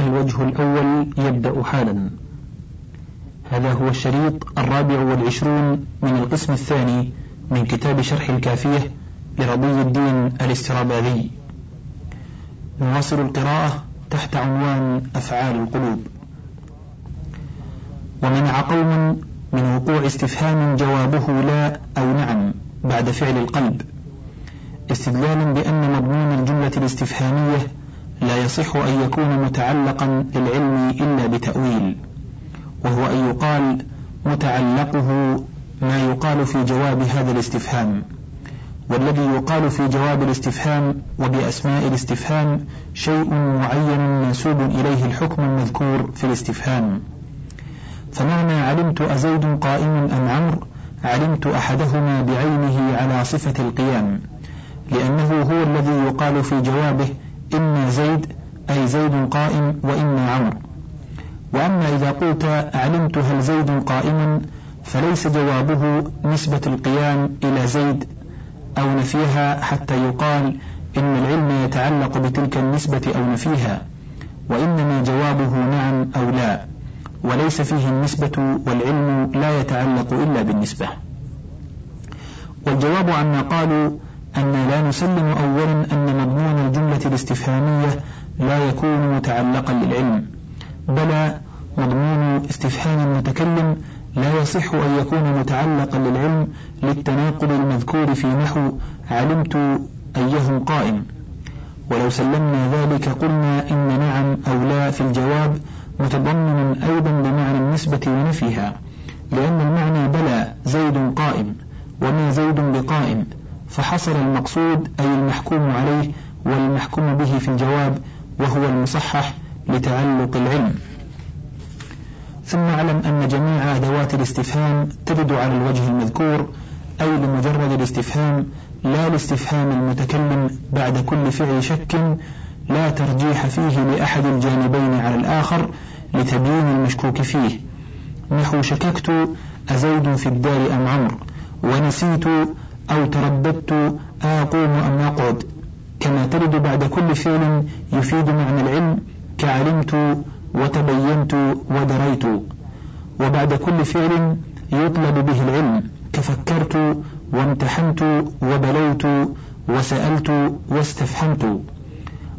الوجه الأول يبدأ حالا. هذا هو الشريط الرابع والعشرون من القسم الثاني من كتاب شرح الكافية لرضي الدين الاستراباذي. نواصل القراءة تحت عنوان أفعال القلوب. ومنع قوم من وقوع استفهام جوابه لا أو نعم بعد فعل القلب استدلالا بأن مضمون الجملة الاستفهامية لا يصح أن يكون متعلقا للعلم إلا بتأويل وهو أن يقال متعلقه ما يقال في جواب هذا الاستفهام والذي يقال في جواب الاستفهام وبأسماء الاستفهام شيء معين منسوب إليه الحكم المذكور في الاستفهام. فمعنى علمت أزيد قائم أم عمرو علمت أحدهما بعينه على صفة القيام لأنه هو الذي يقال في جوابه إما زيد أي زيد قائم وإما عمرو. وأما إذا قلت علمت هل زيد قائما فليس جوابه نسبة القيام إلى زيد أو نفيها حتى يقال إن العلم يتعلق بتلك النسبة أو نفيها وإنما جوابه نعم أو لا. وليس فيه النسبة والعلم لا يتعلق إلا بالنسبة. والجواب عما قالوا أن لا نسلم أولا أن مضمون الجملة الاستفهامية لا يكون متعلقا للعلم بل مضمون استفهام المتكلم لا يصح أن يكون متعلقا للعلم للتناقض المذكور في نحو علمت أيهم قائم ولو سلمنا ذلك قلنا إن نعم أو لا في الجواب متضمن أيضا بمعنى النسبة ونفيها لأن المعنى بلى زيد قائم وما زيد بقائم فحصل المقصود أي المحكوم عليه والمحكوم به في الجواب وهو المصحح لتعلق العلم. ثم اعلم أن جميع أدوات الاستفهام ترد على الوجه المذكور أي لمجرد الاستفهام لا لاستفهام المتكلم بعد كل فعل شك لا ترجيح فيه لأحد الجانبين على الآخر لتبيين المشكوك فيه. نحو شككت أزيد في الدار أم عمرو ونسيت أو ترددت أقوم أم أقعد. كما ترد بعد كل فعل يفيد معنى العلم كعلمت وتبينت ودريت. وبعد كل فعل يطلب به العلم كفكرت وامتحنت وبلوت وسألت واستفهمت.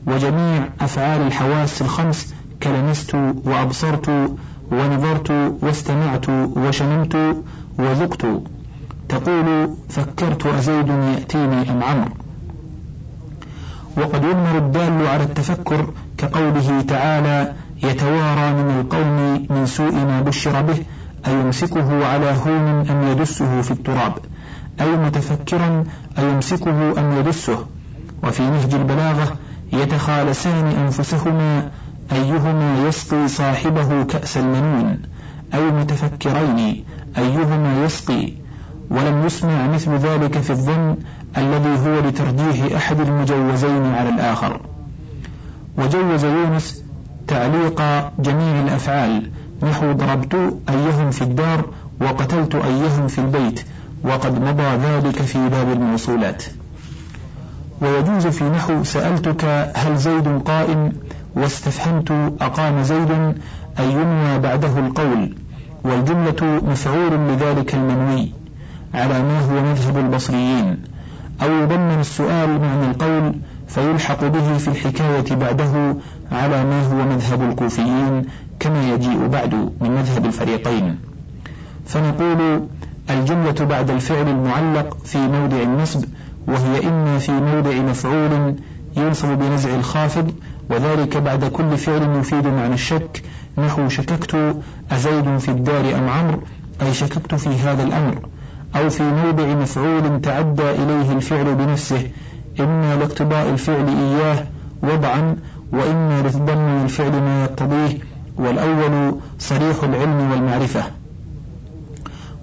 وجميع أفعال الحواس الخمس كلمست وأبصرت ونظرت واستمعت وشممت وذقت. تقول فكرت أزيد يأتيني أم عمرو؟ وقد يضمر الدال على التفكر كقوله تعالى يتوارى من القوم من سوء ما بشر به أيمسكه على هون أم يدسه في التراب؟ أي متفكرا أيمسكه أم يدسه؟ وفي نهج البلاغة يتخالسان أنفسهما أيهما يسقي صاحبه كأس المنون؟ أي متفكرين أيهما يسقي ولم يسمع مثل ذلك في الظن الذي هو لترجيح أحد المجوزين على الآخر. وجوز يونس تعليق جميع الأفعال نحو ضربت أيهم في الدار وقتلت أيهم في البيت وقد مضى ذلك في باب الموصولات. ويجوز في نحو سألتك هل زيد قائم واستفهمت أقام زيد أي ينوى بعده القول والجملة مفعول لذلك المنوي. على ما هو مذهب البصريين أو يضمن السؤال معنى القول فيلحق به في الحكاية بعده على ما هو مذهب الكوفيين كما يجيء بعد من مذهب الفريقين. فنقول الجملة بعد الفعل المعلق في موضع النصب وهي إما في موضع مفعول ينصب بنزع الخافض وذلك بعد كل فعل يفيد معنى الشك نحو شككت أزيد في الدار أم عمرو؟ أي شككت في هذا الأمر. أو في موضع مفعول تعدى إليه الفعل بنفسه إما لاقتضاء الفعل إياه وضعا وإما لتضمن الفعل ما يقتضيه والأول صريح العلم والمعرفة.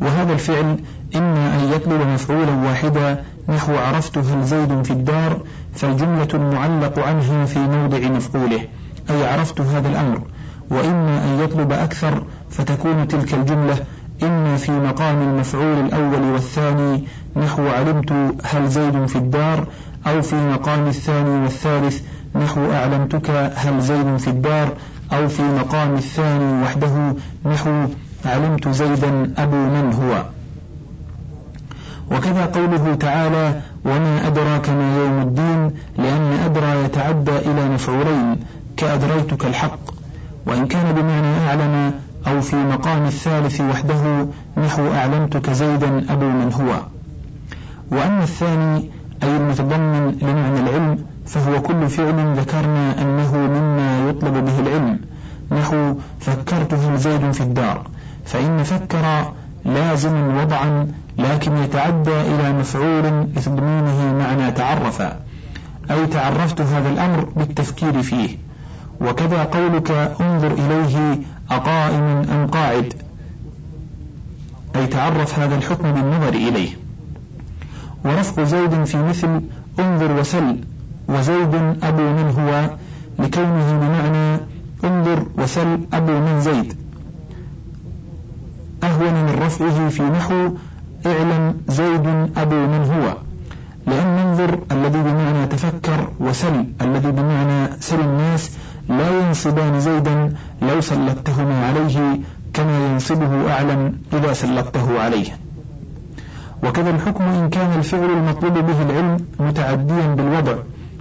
وهذا الفعل إما أن يطلب مفعولا واحدا نحو عرفت هل زيد في الدار فالجملة المعلق عنها في موضع مفعوله أي عرفت هذا الأمر وإما أن يطلب أكثر فتكون تلك الجملة إما في مقام المفعول الأول والثاني نحو علمت هل زيد في الدار أو في مقام الثاني والثالث نحو أعلمتك هل زيد في الدار أو في مقام الثاني وحده نحو علمت زيدا أبو من هو. وكذا قوله تعالى وما أدراك ما يوم الدين لأن أدرى يتعدى إلى مفعولين كأدريتك الحق. وإن كان بمعنى أعلم أو في مقام الثالث وحده نحو أعلمتك زيدا أبو من هو. وأما الثاني أي المتضمن لمعنى العلم فهو كل فعل ذكرنا أنه مما يطلب به العلم نحو فكرت هل زيد في الدار. فإن فكر لازم وضعا لكن يتعدى إلى مفعول لتضمينه معنى تعرف أي تعرفت هذا الأمر بالتفكير فيه. وكذا قولك انظر إليه أقائم أم قاعد؟ أي تعرف هذا الحكم بالنظر إليه. ورفع زيد في مثل انظر وسل وزيد أبو من هو لكونه بمعنى انظر وسل أبو من زيد. أهون من رفعه في نحو اعلم زيد أبو من هو. لأن انظر الذي بمعنى تفكر وسل الذي بمعنى سل الناس لا ينصبان زيدا لو سلطتهما عليه كما ينصبه أعلم إذا سلطته عليه. وكذا الحكم إن كان الفعل المطلوب به العلم متعديا بالوضع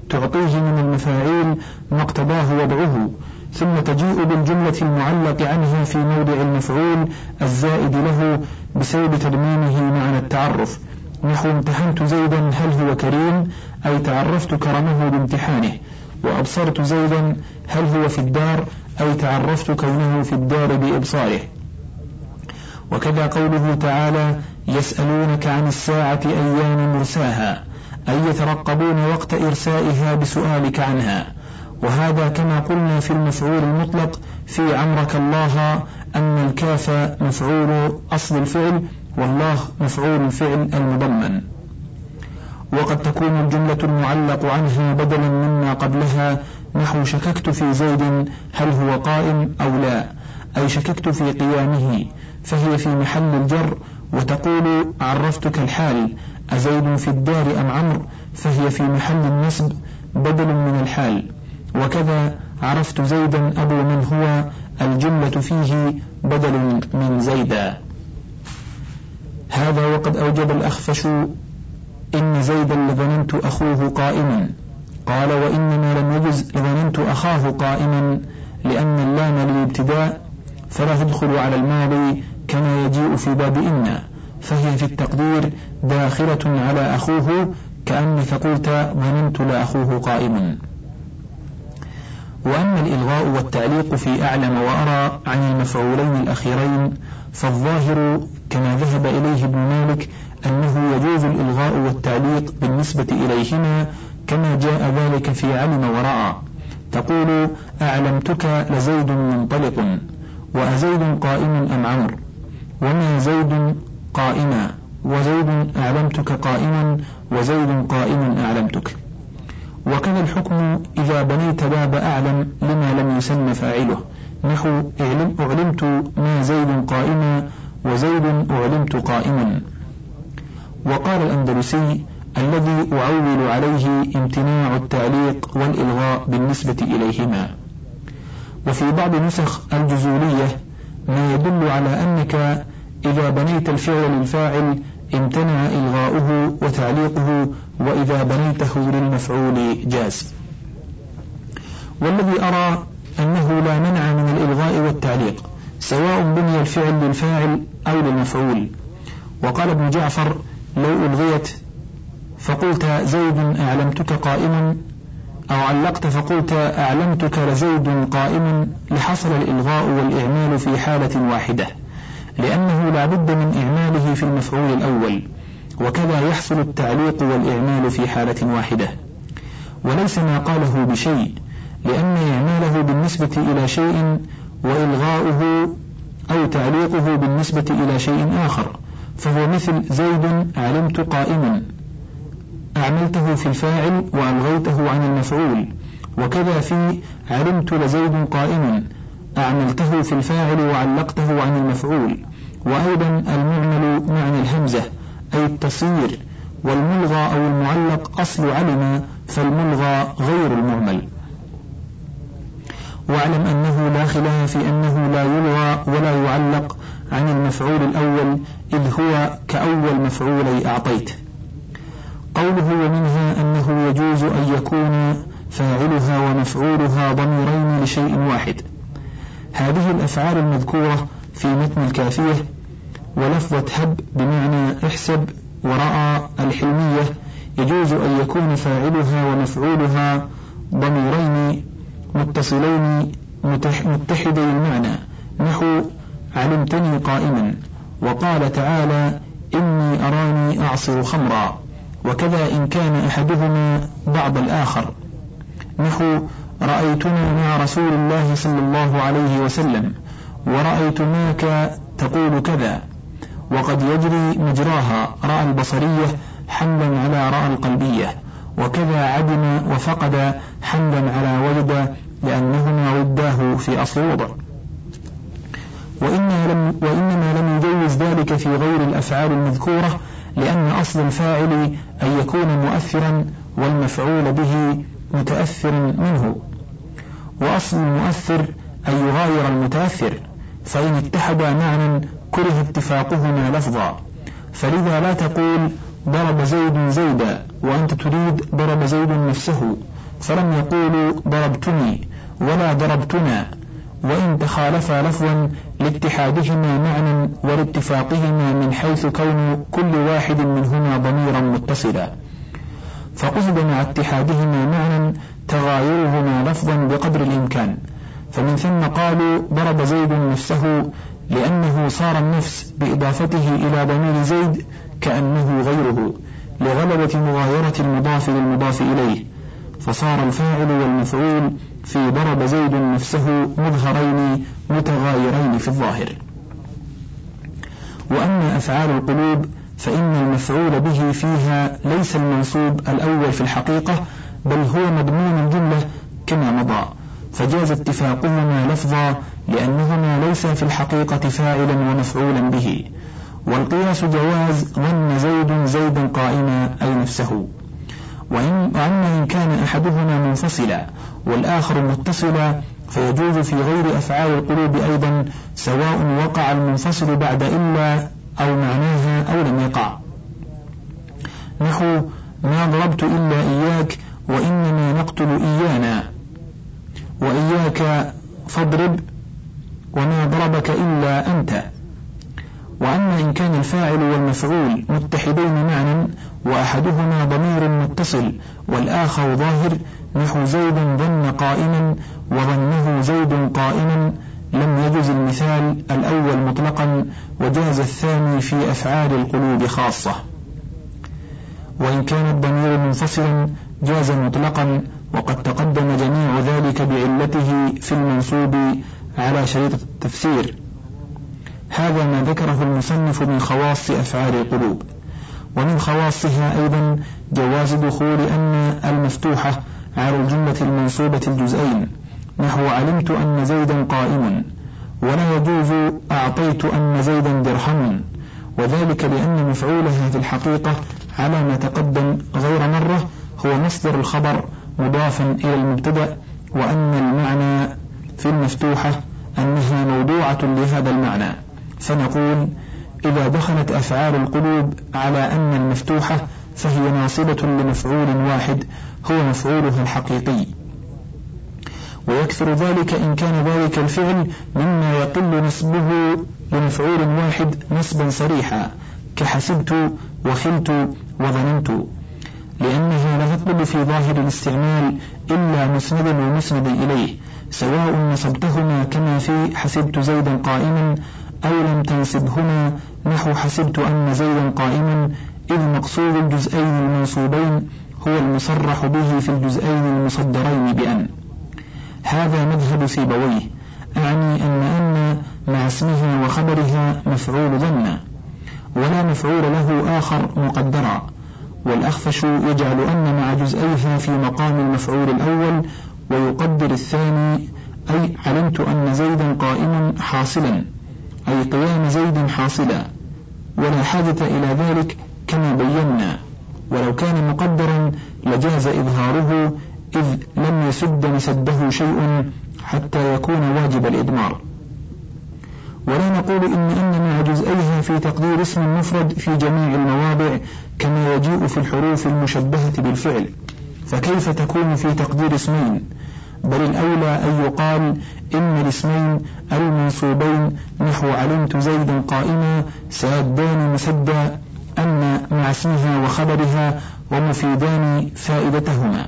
تعطيه من المفاعيل ما اقتضاه وضعه ثم تجيء بالجملة المعلق عنه في موضع المفعول الزائد له بسبب تضمينه معنى التعرف. نحو امتحنت زيدا هل هو كريم؟ أي تعرفت كرمه بامتحانه. وأبصرت زيدا هل هو في الدار؟ أي تعرفت كونه في الدار بإبصاره. وكذا قوله تعالى يسألونك عن الساعة أيام مرساها أي يترقبون وقت إرسائها بسؤالك عنها. وهذا كما قلنا في المفعول المطلق في عمرك الله أن الكاف مفعول أصل الفعل والله مفعول الفعل المضمن. وقد تكون الجملة المعلق عنها بدلا مما قبلها نحو شككت في زيد هل هو قائم أو لا؟ أي شككت في قيامه فهي في محل الجر وتقول عرفتك الحال أزيد في الدار أم عمرو؟ فهي في محل النصب بدل من الحال. وكذا عرفت زيدا أبو من هو الجملة فيه بدل من زيدا. هذا وقد أوجب الأخفش إن زيدا لظننت أخوه قائما. قال وإنما لم يجز لظننت أخاه قائما لأن اللام للابتداء فلا تدخل على الماضي كما يجيء في باب إن فهي في التقدير داخلة على أخوه كأنك قلت ظننت لأخوه قائم وأما الإلغاء والتعليق في أعلم وأرى عن المفعولين الأخيرين فالظاهر كما ذهب إليه ابن مالك أنه يجوز الإلغاء والتعليق بالنسبة إليهما كما جاء ذلك في علم ورأى تقول أعلمتك لزيد منطلق وأزيد قائم أم عمر وما زيد قائما؟ وزيد أعلمتك قائما وزيد قائم أعلمتك. وكان الحكم إذا بنيت باب أعلم لما لم يسمى فاعله. نحو أعلمت ما زيد قائما وزيد أعلمت قائما. وقال الأندلسي الذي أعول عليه امتناع التعليق والإلغاء بالنسبة إليهما. وفي بعض نسخ الجزولية ما يدل على أنك إذا بنيت الفعل للفاعل امتنع إلغاؤه وتعليقه وإذا بنيته للمفعول جاز. والذي أرى أنه لا منع من الإلغاء والتعليق سواء بني الفعل للفاعل أو للمفعول. وقال ابن جعفر لو ألغيت فقلت زيد أعلمتك قائما أو علقت فقلت أعلمتك لزيد قائم لحصل الإلغاء والإعمال في حالة واحدة لأنه لا بد من إعماله في المفعول الأول وكذا يحصل التعليق والإعمال في حالة واحدة. وليس ما قاله بشيء لأن إعماله بالنسبة إلى شيء وإلغاؤه أو تعليقه بالنسبة إلى شيء آخر فهو مثل زيد علمت قائما. أعملته في الفاعل وألغيته عن المفعول. وكذا في علمت لزيد قائما أعملته في الفاعل وعلقته عن المفعول. وأيضا المعمل معنى الهمزة أي التصير. والملغى أو المعلق أصل علم فالملغى غير المعمل. واعلم أنه لا خلاف في أنه لا يلغى ولا يعلق عن المفعول الأول إذ هو كأول مفعولي أعطيت. قوله ومنها أنه يجوز أن يكون فاعلها ومفعولها ضميرين لشيء واحد. هذه الأفعال المذكورة في متن الكافية ولفظة هب بمعنى احسب ورأى الحلمية يجوز أن يكون فاعلها ومفعولها ضميرين متصلين متحدي المعنى. نحو علمتني قائما. وقال تعالى إني أراني أعصر خمرا. وكذا إن كان أحدهما بعض الآخر. نحو رأيتنا مع رسول الله صلى الله عليه وسلم ورأيتناك تقول كذا. وقد يجري مجراها رأى البصرية حملا على رأى القلبية. وكذا عدم وفقد حملا على وجد لأنهما وداه في أصل وإنما لم, وإنما لم يجوز ذلك في غير الأفعال المذكورة لأن أصل الفاعل أن يكون مؤثرا والمفعول به متأثر منه. وأصل المؤثر أن يغاير المتأثر فإن اتحدا معنى كره اتفاقهما لفظا. فلذا لا تقول ضرب زيد زيدا وأنت تريد ضرب زيد نفسه. فلم يقولوا ضربتني ولا ضربتنا. وإن تخالفا لفظا لاتحادهما معنى ولاتفاقهما من حيث كون كل واحد منهما ضميرا متصلا. فقصد مع اتحادهما معنى تغايرهما لفظا بقدر الإمكان. فمن ثم قالوا ضرب زيد نفسه لأنه صار النفس بإضافته إلى ضمير زيد كأنه غيره لغلبة مغايرة المضاف للمضاف إليه. فصار الفاعل والمفعول في ضرب زيد نفسه مظهرين متغايرين في الظاهر. وأما أفعال القلوب فإن المفعول به فيها ليس المنصوب الأول في الحقيقة بل هو مضمون الجملة كما مضى. فجاز اتفاقهما لفظا لأنهما ليس في الحقيقة فاعلا ومفعولا به. والقياس جواز ظن زيد زيدا قائما أي نفسه. وأما إن كان أحدهما منفصلا والآخر متصلا فيجوز في غير أفعال القلوب أيضا سواء وقع المنفصل بعد إلا أو معناها أو لم يقع. نحو ما ضربت إلا إياك وإنما نقتل إيانا. وإياك فاضرب وما ضربك إلا أنت. وأما إن كان الفاعل والمفعول متحدين معا وأحدهما ضمير متصل والآخر ظاهر نحو زيد ظن قائما وظنه زيد قائما لم يجز المثال الأول مطلقا وجاز الثاني في أفعال القلوب خاصة. وإن كان الضمير منفصلا جاز مطلقا وقد تقدم جميع ذلك بعلته في المنصوب على شريط التفسير. هذا ما ذكره المصنف من خواص أفعال القلوب ومن خواصها أيضا جواز دخول أن المفتوحة على الجملة المنصوبة الجزئين نحو علمت أن زيدا قائم ولا يجوز أعطيت أن زيدا درهم وذلك لأن مفعولها في الحقيقة على ما تقدم غير مرة هو مصدر الخبر مضافا إلى المبتدأ وأن المعنى في المفتوحة أنها موضوعة لهذا المعنى. فنقول إذا دخلت أفعال القلوب على أن المفتوحة فهي ناصبة لمفعول واحد هو مفعولها الحقيقي. ويكثر ذلك إن كان ذلك الفعل مما يقل نسبه لمفعول واحد نسبا صريحا كحسبت وخلت وظننت لأنها لا تطلب في ظاهر الاستعمال إلا مسندا ومسند إليه سواء نصبتهما كما في حسبت زيدا قائما أو لم تنسبهما نحو حسبت أن زيدا قائما إذ مقصود الجزئين المنصوبين هو المصرح به في الجزئين المصدرين بأن. هذا مذهب سيبويه أعني أن أن مع اسمها وخبرها مفعول ظن ولا مفعول له آخر مقدرا. والأخفش يجعل أن مع جزئيها في مقام المفعول الأول ويقدر الثاني أي علمت أن زيدا قائما حاصلا. أي قيام زيد حاصلا ولا حاجة إلى ذلك كما بينا. ولو كان مقدرا لجاز إظهاره إذ لم يسد مسده شيء حتى يكون واجب الإضمار ولا نقول إن إن مع جزئيها في تقدير اسم مفرد في جميع المواضع كما يجيء في الحروف المشبهة بالفعل. فكيف تكون في تقدير اسمين؟ بل الأولى أن يقال إن الاسمين المنصوبين نحو علمت زيدا قائما سادان مسدى أن مع اسمها وخبرها ومفيدان فائدتهما.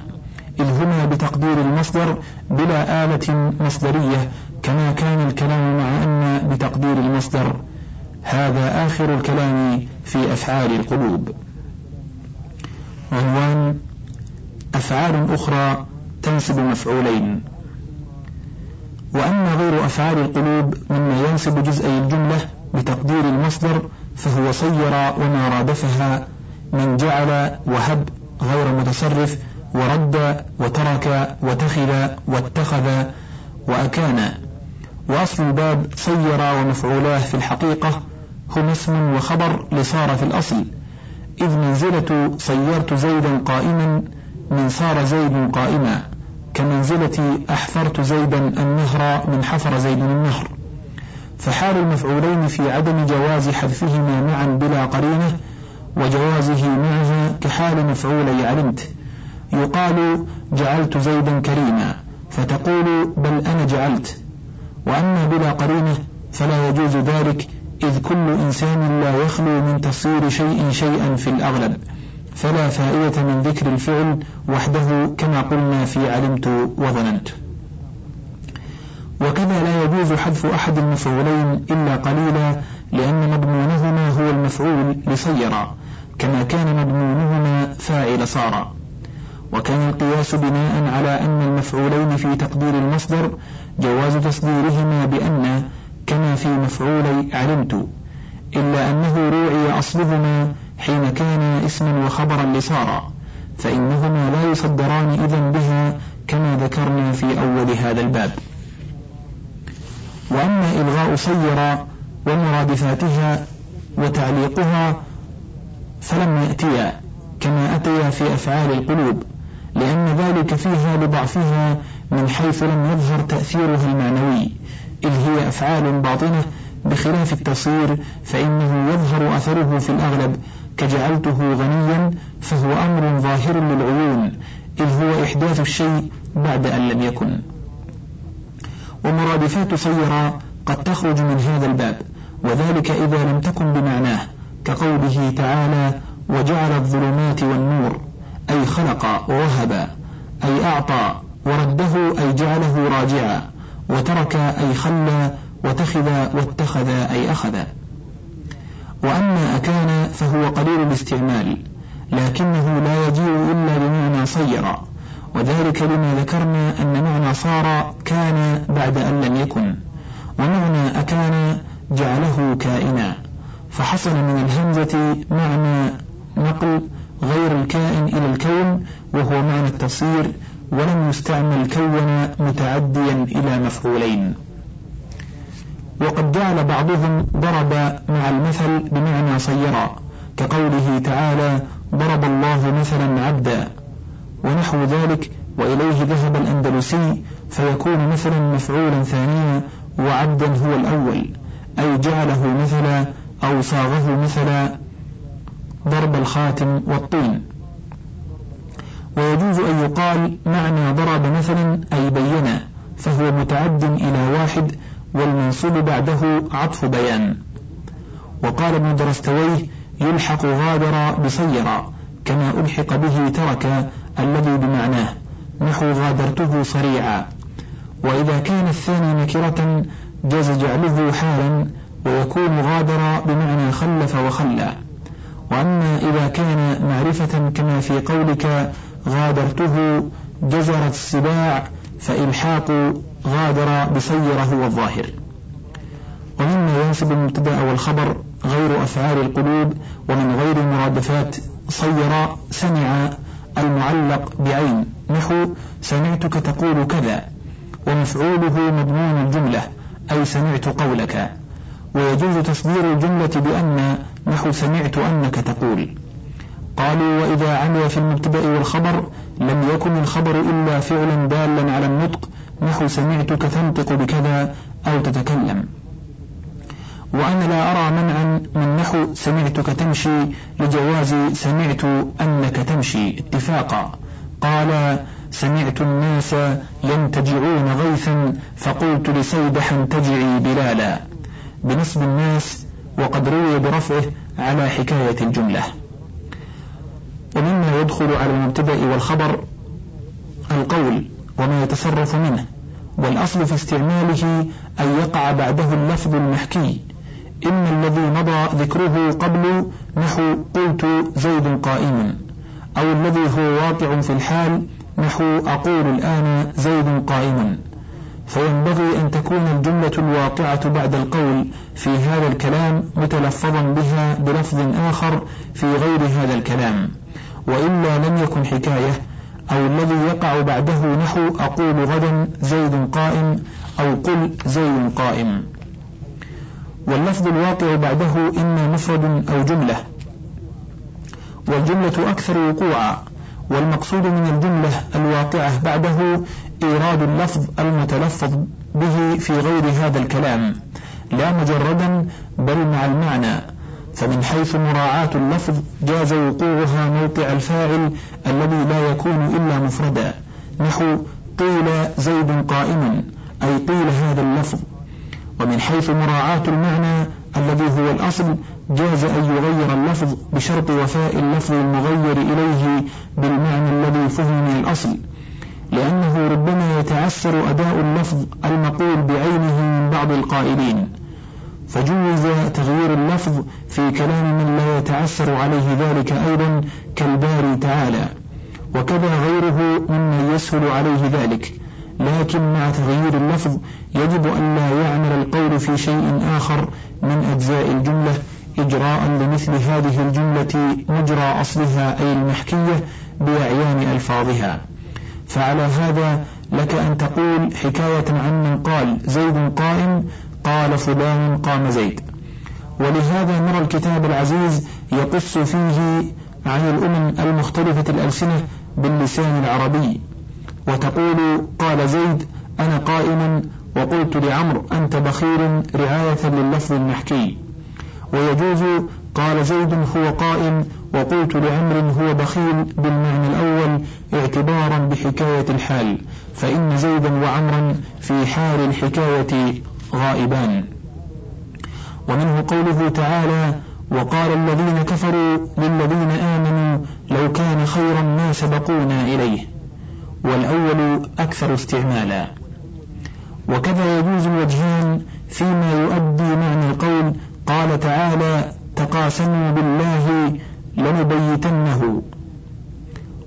إذ هما بتقدير المصدر بلا آلة مصدرية كما كان الكلام مع أن بتقدير المصدر. هذا آخر الكلام في أفعال القلوب. عنوان أفعال أخرى تنسب مفعولين وأما غير أفعال القلوب مما ينسب جزئي الجملة بتقدير المصدر فهو صير وما رادفها من جعل وهب غير متصرف ورد وترك وتخذ واتخذ وأكان. وأصل الباب صير ومفعولاه في الحقيقة هما اسم وخبر لصار في الأصل. إذ منزلة صيرت زيدا قائما من صار زيد قائما. كمنزلة أحفرت زيدا النهر من حفر زيد النهر. فحال المفعولين في عدم جواز حذفهما معا بلا قرينة وجوازه معها كحال مفعولي علمت. يقال جعلت زيدا كريما. فتقول بل أنا جعلت. وأما بلا قرينة فلا يجوز ذلك إذ كل إنسان لا يخلو من تصير شيء شيئا في الأغلب. فلا فائدة من ذكر الفعل وحده كما قلنا في علمت وظننت. وكذا لا يجوز حذف أحد المفعولين إلا قليلا لأن مضمونهما هو المفعول لصيرا كما كان مضمونهما فاعل صار وكان القياس بناء على أن المفعولين في تقدير المصدر جواز تصديرهما بأن كما في مفعولي علمت إلا أنه روعي أصلهما حين كان اسما وخبرا لصارا فإنهما لا يصدران إذا بها كما ذكرنا في أول هذا الباب. وأما إلغاء صير ومرادفاتها وتعليقها فلم يأتيا كما أتيا في أفعال القلوب لأن ذلك فيها لضعفها من حيث لم يظهر تأثيرها المعنوي إذ هي أفعال باطنة بخلاف التصير فإنه يظهر أثره في الأغلب كجعلته غنيا فهو أمر ظاهر للعيون إذ هو إحداث الشيء بعد أن لم يكن. ومرادفات صيرا قد تخرج من هذا الباب وذلك إذا لم تكن بمعناه كقوله تعالى وجعل الظلمات والنور أي خلق ووهب أي أعطى ورده أي جعله راجعا وترك أي خلى وتخذ واتخذ أي أخذ. وأما أكان فهو قليل الاستعمال لكنه لا يجيء إلا بمعنى صير. وذلك لما ذكرنا أن معنى صار كان بعد أن لم يكن. ومعنى أكان جعله كائنا. فحصل من الهمزة معنى نقل غير الكائن إلى الكون وهو معنى التصير ولم يستعمل كون متعديا إلى مفعولين. وقد جعل بعضهم ضرب مع المثل بمعنى صيرا كقوله تعالى ضرب الله مثلا عبدا ونحو ذلك وإليه ذهب الأندلسي فيكون مثلا مفعولا ثانيا وعبدا هو الأول أي جعله مثلا أو صاغه مثلا ضرب الخاتم والطين ويجوز أن يقال معنى ضرب مثلا أي بين فهو متعد إلى واحد والمنصوب بعده عطف بيان. وقال ابن درستويه يلحق غادر بصيرا كما ألحق به ترك الذي بمعناه. نحو غادرته صريعا. وإذا كان الثاني نكرة جاز جعله حالا ويكون غادر بمعنى خلف وخلى. وأما إذا كان معرفة كما في قولك غادرته جزرت السباع فإلحاق غادر بصير هو الظاهر ومما ينسب المبتدأ والخبر غير أفعال القلوب ومن غير المرادفات صير سمع المعلق بعين. نحو سمعتك تقول كذا ومفعوله مضمون الجملة أي سمعت قولك. ويجوز تصدير الجملة بأن نحو سمعت أنك تقول. قالوا وإذا عمل في المبتدأ والخبر لم يكن الخبر إلا فعلا دالا على النطق نحو سمعتك تنطق بكذا أو تتكلم. وأنا لا أرى منعا من نحو سمعتك تمشي لجواز سمعت أنك تمشي اتفاقا. قال سمعت الناس ينتجعون غيثا فقلت لسيدح انتجعي بلالا. بنصب الناس وقد روي برفعه على حكاية الجملة. ومما يدخل على المبتدأ والخبر القول وما يتصرف منه والأصل في استعماله أن يقع بعده اللفظ المحكي. إما الذي مضى ذكره قبل نحو قلت زيد قائم أو الذي هو واقع في الحال نحو أقول الآن زيد قائم. فينبغي أن تكون الجملة الواقعة بعد القول في هذا الكلام متلفظا بها بلفظ آخر في غير هذا الكلام. وإلا لم يكن حكاية أو الذي يقع بعده نحو أقول غدا زيد قائم أو قل زيد قائم. واللفظ الواقع بعده إما مفرد أو جملة. والجملة أكثر وقوعا والمقصود من الجملة الواقعة بعده إيراد اللفظ المتلفظ به في غير هذا الكلام لا مجردا بل مع المعنى. فمن حيث مراعاة اللفظ جاز وقوعها موقع الفاعل الذي لا يكون إلا مفردا. نحو قيل زيد قائم أي قيل هذا اللفظ. ومن حيث مراعاة المعنى الذي هو الأصل جاز أن يغير اللفظ بشرط وفاء اللفظ المغير إليه بالمعنى الذي فهم من الأصل. لأنه ربما يتعسر أداء اللفظ المقول بعينه من بعض القائلين. فجوز تغيير اللفظ في كلام من لا يتعسر عليه ذلك أيضا كالباري تعالى. وكذا غيره ممن يسهل عليه ذلك. لكن مع تغيير اللفظ يجب أن لا يعمل القول في شيء آخر من أجزاء الجملة إجراء لمثل هذه الجملة مجرى أصلها أي المحكية بأعيان ألفاظها. فعلى هذا لك أن تقول حكاية عن من قال زيد قائم قال فلان قام زيد. ولهذا نرى الكتاب العزيز يقص فيه عن الأمم المختلفة الألسنة باللسان العربي وتقول قال زيد أنا قائم وقلت لعمر أنت بخير رعاية لللفظ المحكي. ويجوز قال زيد هو قائم وقلت لعمر هو بخيل بالمعنى الأول اعتبارا بحكاية الحال فإن زيدا وعمرا في حال الحكاية غائبان. ومنه قوله تعالى وقال الذين كفروا للذين آمنوا لو كان خيرا ما سبقونا إليه. والأول أكثر استعمالا. وكذا يجوز الوجهان فيما يؤدي معنى القول قال تعالى تقاسموا بالله لنبيتنه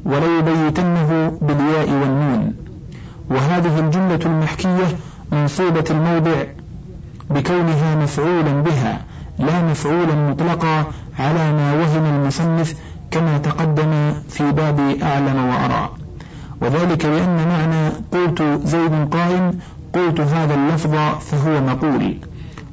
وليبيتنه بالياء والنون. وهذه الجملة المحكية منصوبة الموضع بكونها مفعولا بها لا مفعولا مطلقا على ما وهم المصنف كما تقدم في باب أعلم وأرى. وذلك لأن معنى قلت زيد قائم قلت هذا اللفظ فهو مقول.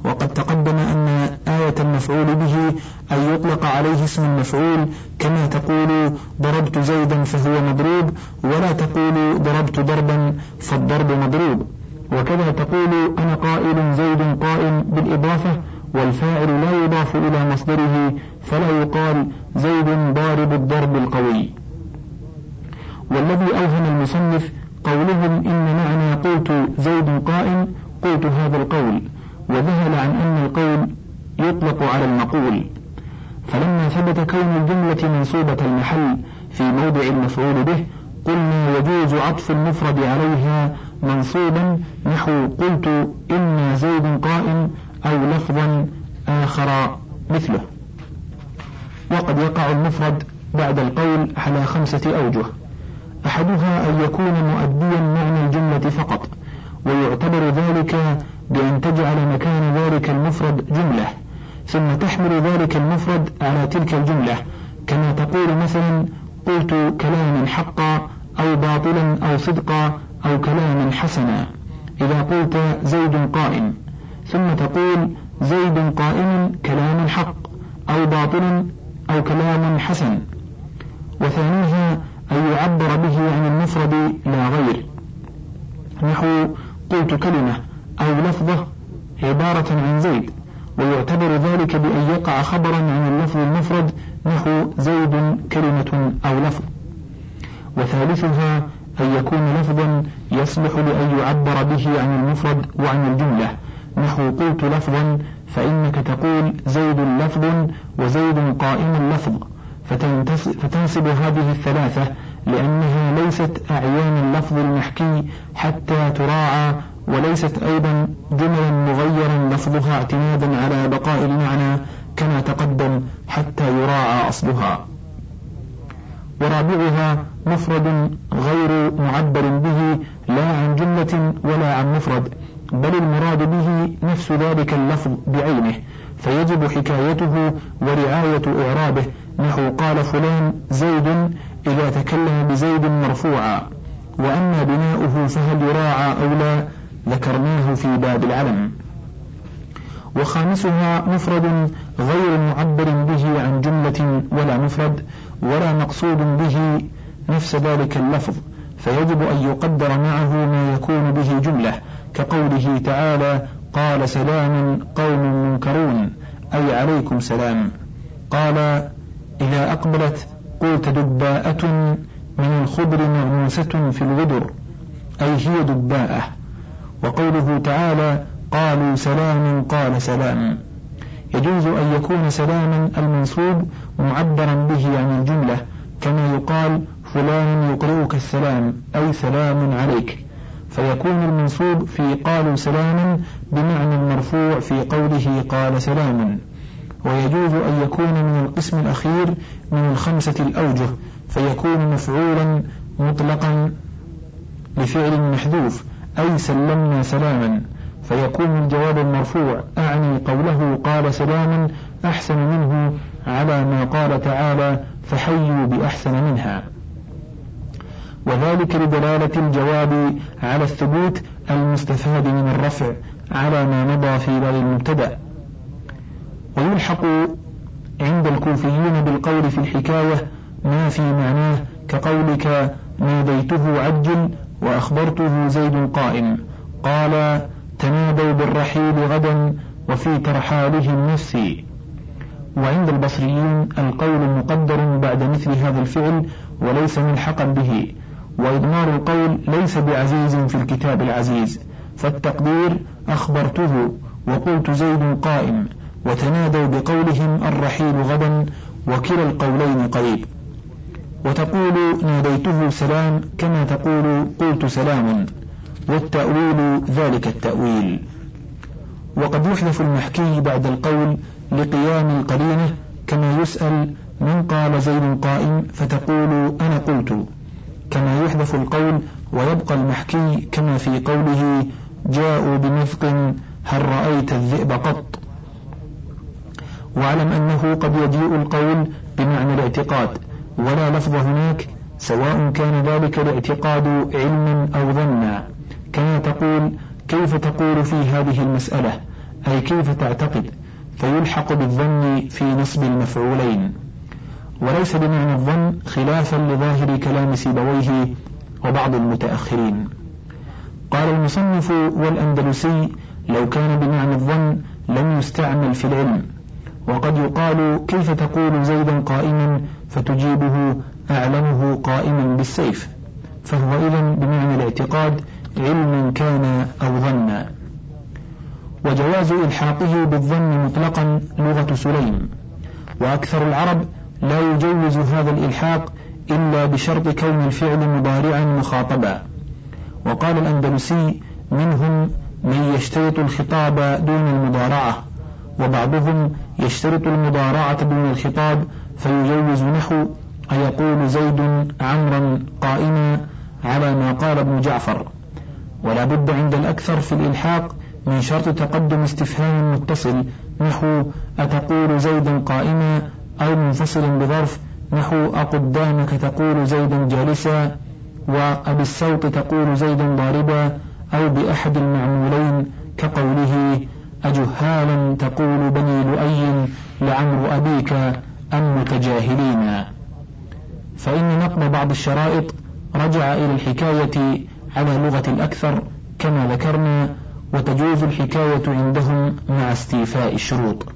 وقد تقدم أن آية المفعول به أن يطلق عليه اسم المفعول كما تقول ضربت زيدا فهو مضروب ولا تقول ضربت ضربا فالضرب مضروب. وكذا تقول أنا قائل زيد قائم بالإضافة والفاعل لا يضاف إلى مصدره فلا يقال زيد ضارب الضرب القوي. والذي أوهم المصنف قولهم إن معنى قلت زيد قائم قلت هذا القول وذهل عن أن القول يطلق على المقول. فلما ثبت كون الجملة منصوبة المحل في موضع المفعول به قلنا يجوز عطف المفرد عليها منصوبا. نحو قلت إن زيد قائم أو لفظا آخر مثله. وقد يقع المفرد بعد القول على خمسة أوجه. أحدها أن يكون مؤديا معنى الجملة فقط ويعتبر ذلك بأن تجعل مكان ذلك المفرد جملة ثم تحمل ذلك المفرد على تلك الجملة. كما تقول مثلا قلت كلاما حقا أو باطلا أو صدقا أو كلاما حسنا. إذا قلت زيد قائم ثم تقول زيد قائم كلام حق أو باطل أو كلام حسن. وثانيها أن يعبر به عن المفرد لا غير. نحو قلت كلمة أو لفظة عبارة عن زيد ويعتبر ذلك بأن يقع خبرا عن اللفظ المفرد نحو زيد كلمة أو لفظ. وثالثها أن يكون لفظا يصلح لأن يعبر به عن المفرد وعن الجملة. نحو قلت لفظا فإنك تقول زيد لفظ وزيد قائم لفظ. فتنصب هذه الثلاثة لأنها ليست أعيان اللفظ المحكي حتى تراعى وليست أيضا جملا مغيرا لفظها اعتمادا على بقاء المعنى كما تقدم حتى يراعى أصلها. ورابعها مفرد غير معبر به لا عن جملة ولا عن مفرد بل المراد به نفس ذلك اللفظ بعينه فيجب حكايته ورعاية إعرابه نحو قال فلان زيد إذا تكلم بزيد مرفوعا وأما بناؤه فهل يراعى أو لا ذكرناه في باب العلم. وخامسها مفرد غير معبر به عن جملة ولا مفرد ولا مقصود به نفس ذلك اللفظ فيجب أن يقدر معه ما يكون به جملة كقوله تعالى قال سلام قوم منكرون أي عليكم سلام. قال إذا أقبلت قلت دباءة من الخضر مغموسة في الغدر أي هي دباءة. وقوله تعالى قالوا سلام قال سلام يجوز أن يكون سلاما المنصوب معبرا به عن الجملة كما يقال فلان يقرئك السلام أي سلام عليك. فيكون المنصوب في قالوا سلاما بمعنى المرفوع في قوله قال سلام ويجوز أن يكون من القسم الأخير من الخمسة الأوجه فيكون مفعولا مطلقا لفعل محذوف أي سلمنا سلاما. فيكون الجواب المرفوع أعني قوله قال سلاما أحسن منه على ما قال تعالى فحيوا بأحسن منها. وذلك لدلالة الجواب على الثبوت المستفاد من الرفع على ما مضى في باب المبتدأ. ويلحق عند الكوفيين بالقول في الحكاية ما في معناه كقولك ناديته عجل وأخبرته زيد قائم. قال تنادوا بالرحيل غدا وفي ترحالهم نفسي وعند البصريين القول مقدر بعد مثل هذا الفعل وليس ملحقا به. وإضمار القول ليس بعزيز في الكتاب العزيز. فالتقدير أخبرته وقلت زيد قائم. وتنادوا بقولهم الرحيل غدا وكلا القولين قريب. وتقول ناديته سلام كما تقول قلت سلام. والتأويل ذلك التأويل. وقد يحذف المحكي بعد القول لقيام القرينة كما يسأل من قال زيد قائم فتقول أنا قلت. كما يحذف القول ويبقى المحكي كما في قوله جاءوا بمثق هل رأيت الذئب قط. واعلم أنه قد يجيء القول بمعنى الاعتقاد ولا لفظ هناك سواء كان ذلك الاعتقاد علما أو ظنا. كما تقول كيف تقول في هذه المسألة؟ أي كيف تعتقد؟ فيلحق بالظن في نصب المفعولين. وليس بمعنى الظن خلافا لظاهر كلام سيبويه وبعض المتأخرين. قال المصنف والأندلسي لو كان بمعنى الظن لم يستعمل في العلم. وقد يقال كيف تقول زيدا قائما فتجيبه أعلمه قائما بالسيف؟ فهو إذا بمعنى الاعتقاد علما كان أو ظنا وجواز إلحاقه بالظن مطلقا لغة سليم. وأكثر العرب لا يجوز هذا الإلحاق إلا بشرط كون الفعل مضارعا مخاطبا. وقال الأندلسي منهم من يشترط الخطاب دون المضارعة وبعضهم يشترط المضارعة دون الخطاب فيجوز نحو أيقول زيد عمرا قائما على ما قال ابن جعفر. ولا بد عند الأكثر في الإلحاق من شرط تقدم استفهام متصل. نحو أتقول زيدا قائما أو منفصل بظرف. نحو أقدامك تقول زيدا جالسا وأبي الصوت تقول زيدا ضاربا أو بأحد المعمولين كقوله أجهالا تقول بني لؤي لعمر أبيك أم متجاهلين. فإن نقض بعض الشرائط رجع إلى الحكاية على لغة الأكثر كما ذكرنا وتجوز الحكاية عندهم مع استيفاء الشروط.